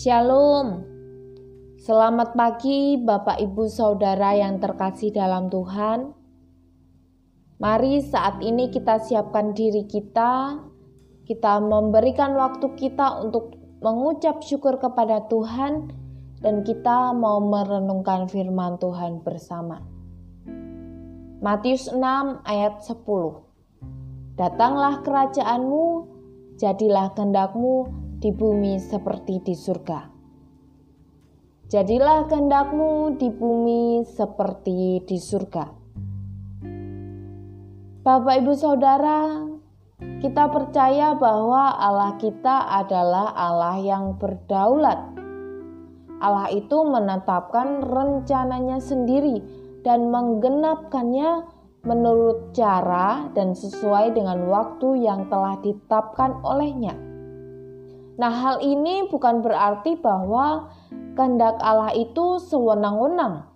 Shalom. Selamat pagi Bapak Ibu Saudara yang terkasih dalam Tuhan. Mari saat ini kita siapkan diri kita, kita memberikan waktu kita untuk mengucap syukur kepada Tuhan dan kita mau merenungkan firman Tuhan bersama. Matius 6 ayat 10 Datanglah kerajaanmu, jadilah kehendakmu di bumi seperti di surga. Jadilah kehendakmu di bumi seperti di surga. Bapak, ibu, saudara, kita percaya bahwa Allah kita adalah Allah yang berdaulat. Allah itu menetapkan rencananya sendiri dan menggenapkannya menurut cara dan sesuai dengan waktu yang telah ditetapkan olehnya. Nah, hal ini bukan berarti bahwa kehendak Allah itu sewenang-wenang,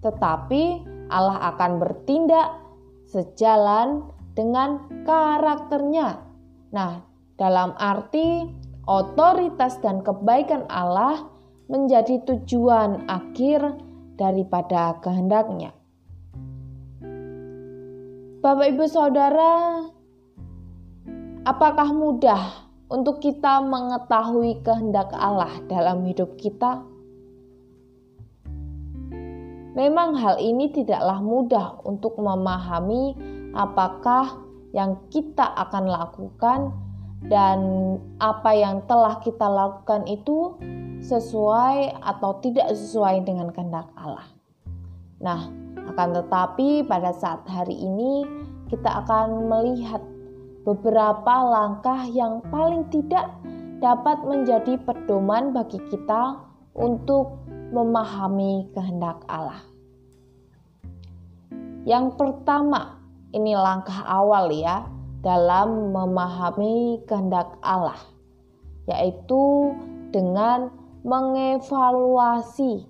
tetapi Allah akan bertindak sejalan dengan karakternya. Nah, dalam arti otoritas dan kebaikan Allah menjadi tujuan akhir daripada kehendaknya. Bapak, ibu, saudara, apakah mudah untuk kita mengetahui kehendak Allah dalam hidup kita. Memang hal ini tidaklah mudah untuk memahami apakah yang kita akan lakukan dan apa yang telah kita lakukan itu sesuai atau tidak sesuai dengan kehendak Allah. Nah, akan tetapi pada saat hari ini kita akan melihat beberapa langkah yang paling tidak dapat menjadi pedoman bagi kita untuk memahami kehendak Allah. Yang pertama, ini langkah awal ya dalam memahami kehendak Allah, yaitu dengan mengevaluasi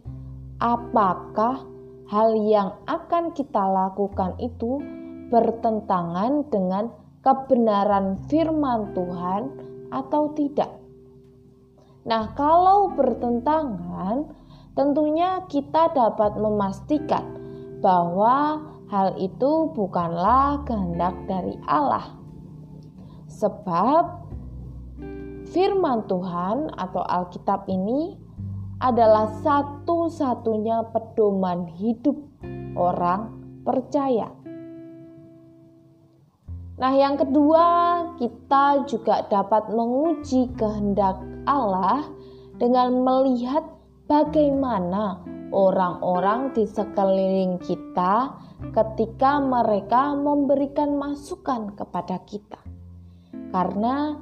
apakah hal yang akan kita lakukan itu bertentangan dengan kebenaran firman Tuhan atau tidak. Nah, kalau bertentangan, tentunya kita dapat memastikan bahwa hal itu bukanlah kehendak dari Allah. Sebab firman Tuhan atau Alkitab ini adalah satu-satunya pedoman hidup orang percaya. Nah, yang kedua, kita juga dapat menguji kehendak Allah dengan melihat bagaimana orang-orang di sekeliling kita ketika mereka memberikan masukan kepada kita. Karena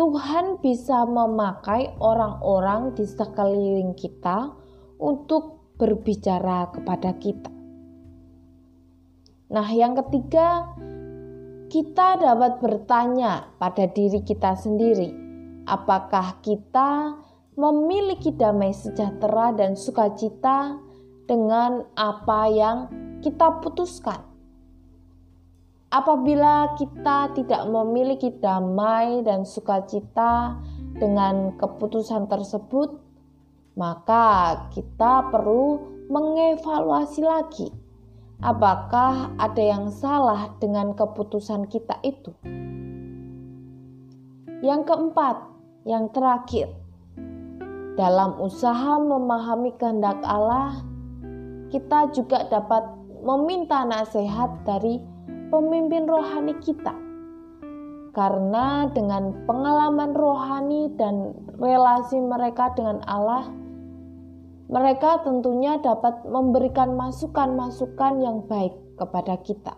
Tuhan bisa memakai orang-orang di sekeliling kita untuk berbicara kepada kita. Nah, yang ketiga, kita dapat bertanya pada diri kita sendiri, apakah kita memiliki damai sejahtera dan sukacita dengan apa yang kita putuskan. Apabila kita tidak memiliki damai dan sukacita dengan keputusan tersebut, maka kita perlu mengevaluasi lagi Apakah ada yang salah dengan keputusan kita itu? Yang keempat, yang terakhir, dalam usaha memahami kehendak Allah, kita juga dapat meminta nasihat dari pemimpin rohani kita. Karena dengan pengalaman rohani dan relasi mereka dengan Allah, mereka tentunya dapat memberikan masukan-masukan yang baik kepada kita.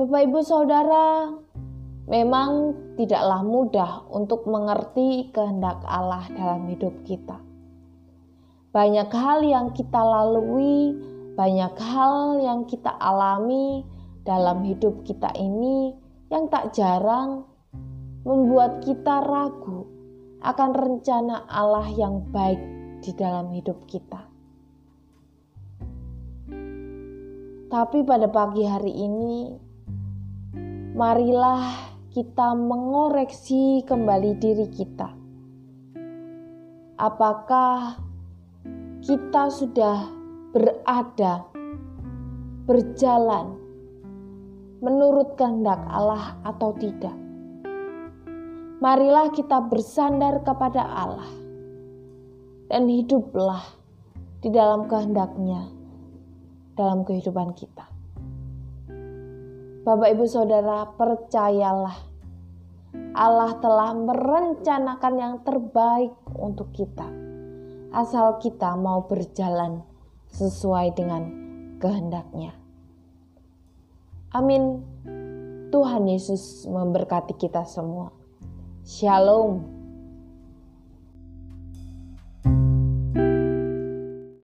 Bapak, ibu, saudara, memang tidaklah mudah untuk mengerti kehendak Allah dalam hidup kita. Banyak hal yang kita lalui, banyak hal yang kita alami dalam hidup kita ini yang tak jarang membuat kita ragu akan rencana Allah yang baik di dalam hidup kita. Tapi pada pagi hari ini, marilah kita mengoreksi kembali diri kita. Apakah kita sudah berada, berjalan menurut kehendak Allah atau tidak? Marilah kita bersandar kepada Allah dan hiduplah di dalam kehendaknya dalam kehidupan kita. Bapak, ibu, saudara, percayalah, Allah telah merencanakan yang terbaik untuk kita, asal kita mau berjalan sesuai dengan kehendaknya. Amin. Tuhan Yesus memberkati kita semua. Shalom.